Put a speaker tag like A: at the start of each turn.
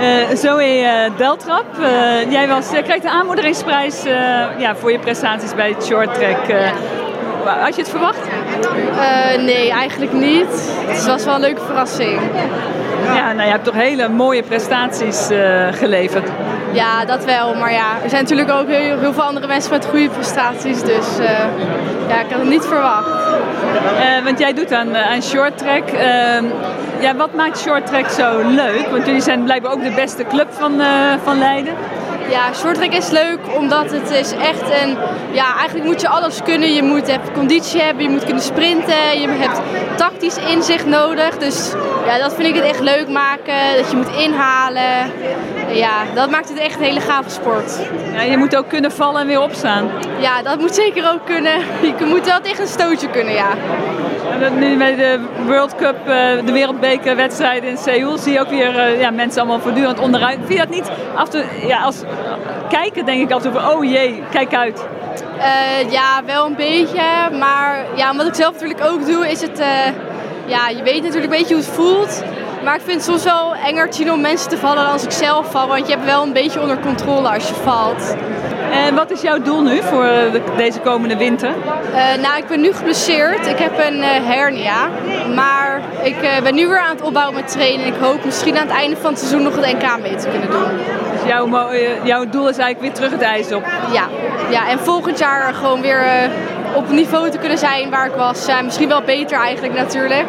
A: Uh, Zoe Deltrap, uh, jij was, kreeg de aanmoedigingsprijs ja, voor je prestaties bij het short track. had je het verwacht?
B: nee, eigenlijk niet. Het was wel een leuke verrassing.
A: Ja, nou, je hebt toch hele mooie prestaties geleverd.
B: Ja, dat wel. Maar ja, er zijn natuurlijk ook heel, heel veel andere mensen met goede prestaties. Dus ja, ik had het niet verwacht.
A: want jij doet aan, aan short track. Ehm, ja, wat maakt short track zo leuk? Want jullie zijn blijkbaar ook de beste club van, uh, van Leiden.
B: Ja, shorttrack is leuk omdat het is echt een... Ja, eigenlijk moet je alles kunnen. Je moet hebt conditie hebben, je moet kunnen sprinten. Je hebt tactisch inzicht nodig. Dus ja, dat vind ik het echt leuk maken. Dat je moet inhalen. Ja, dat maakt het echt een hele gave sport.
A: Ja, je moet ook kunnen vallen en weer opstaan.
B: Ja, dat moet zeker ook kunnen. Je moet wel tegen een stootje kunnen, ja.
A: nu bij de World Cup, eh, de wereldbekerwedstrijden in Seoul, zie je ook weer eh, ja, mensen allemaal voortdurend onderuit. Vind je dat niet af te, ja, als kijken denk ik altijd van, oh jee, kijk uit.
B: Uh, ja, wel een beetje. Maar ja, wat ik zelf natuurlijk ook doe, is het... Uh, ja, je weet natuurlijk een beetje hoe het voelt. Maar ik vind het soms wel enger om mensen te vallen dan als ik zelf val. Want je hebt wel een beetje onder controle als je valt.
A: En wat is jouw doel nu voor deze komende winter?
B: Uh, nou, ik ben nu geblesseerd. Ik heb een uh, hernia. Maar ik uh, ben nu weer aan het opbouwen met trainen. Ik hoop misschien aan het einde van het seizoen nog het NK mee te kunnen doen.
A: Dus jouw, jouw doel is eigenlijk weer terug het ijs op?
B: Ja, ja en volgend jaar gewoon weer op niveau te kunnen zijn waar ik was. misschien wel beter eigenlijk natuurlijk.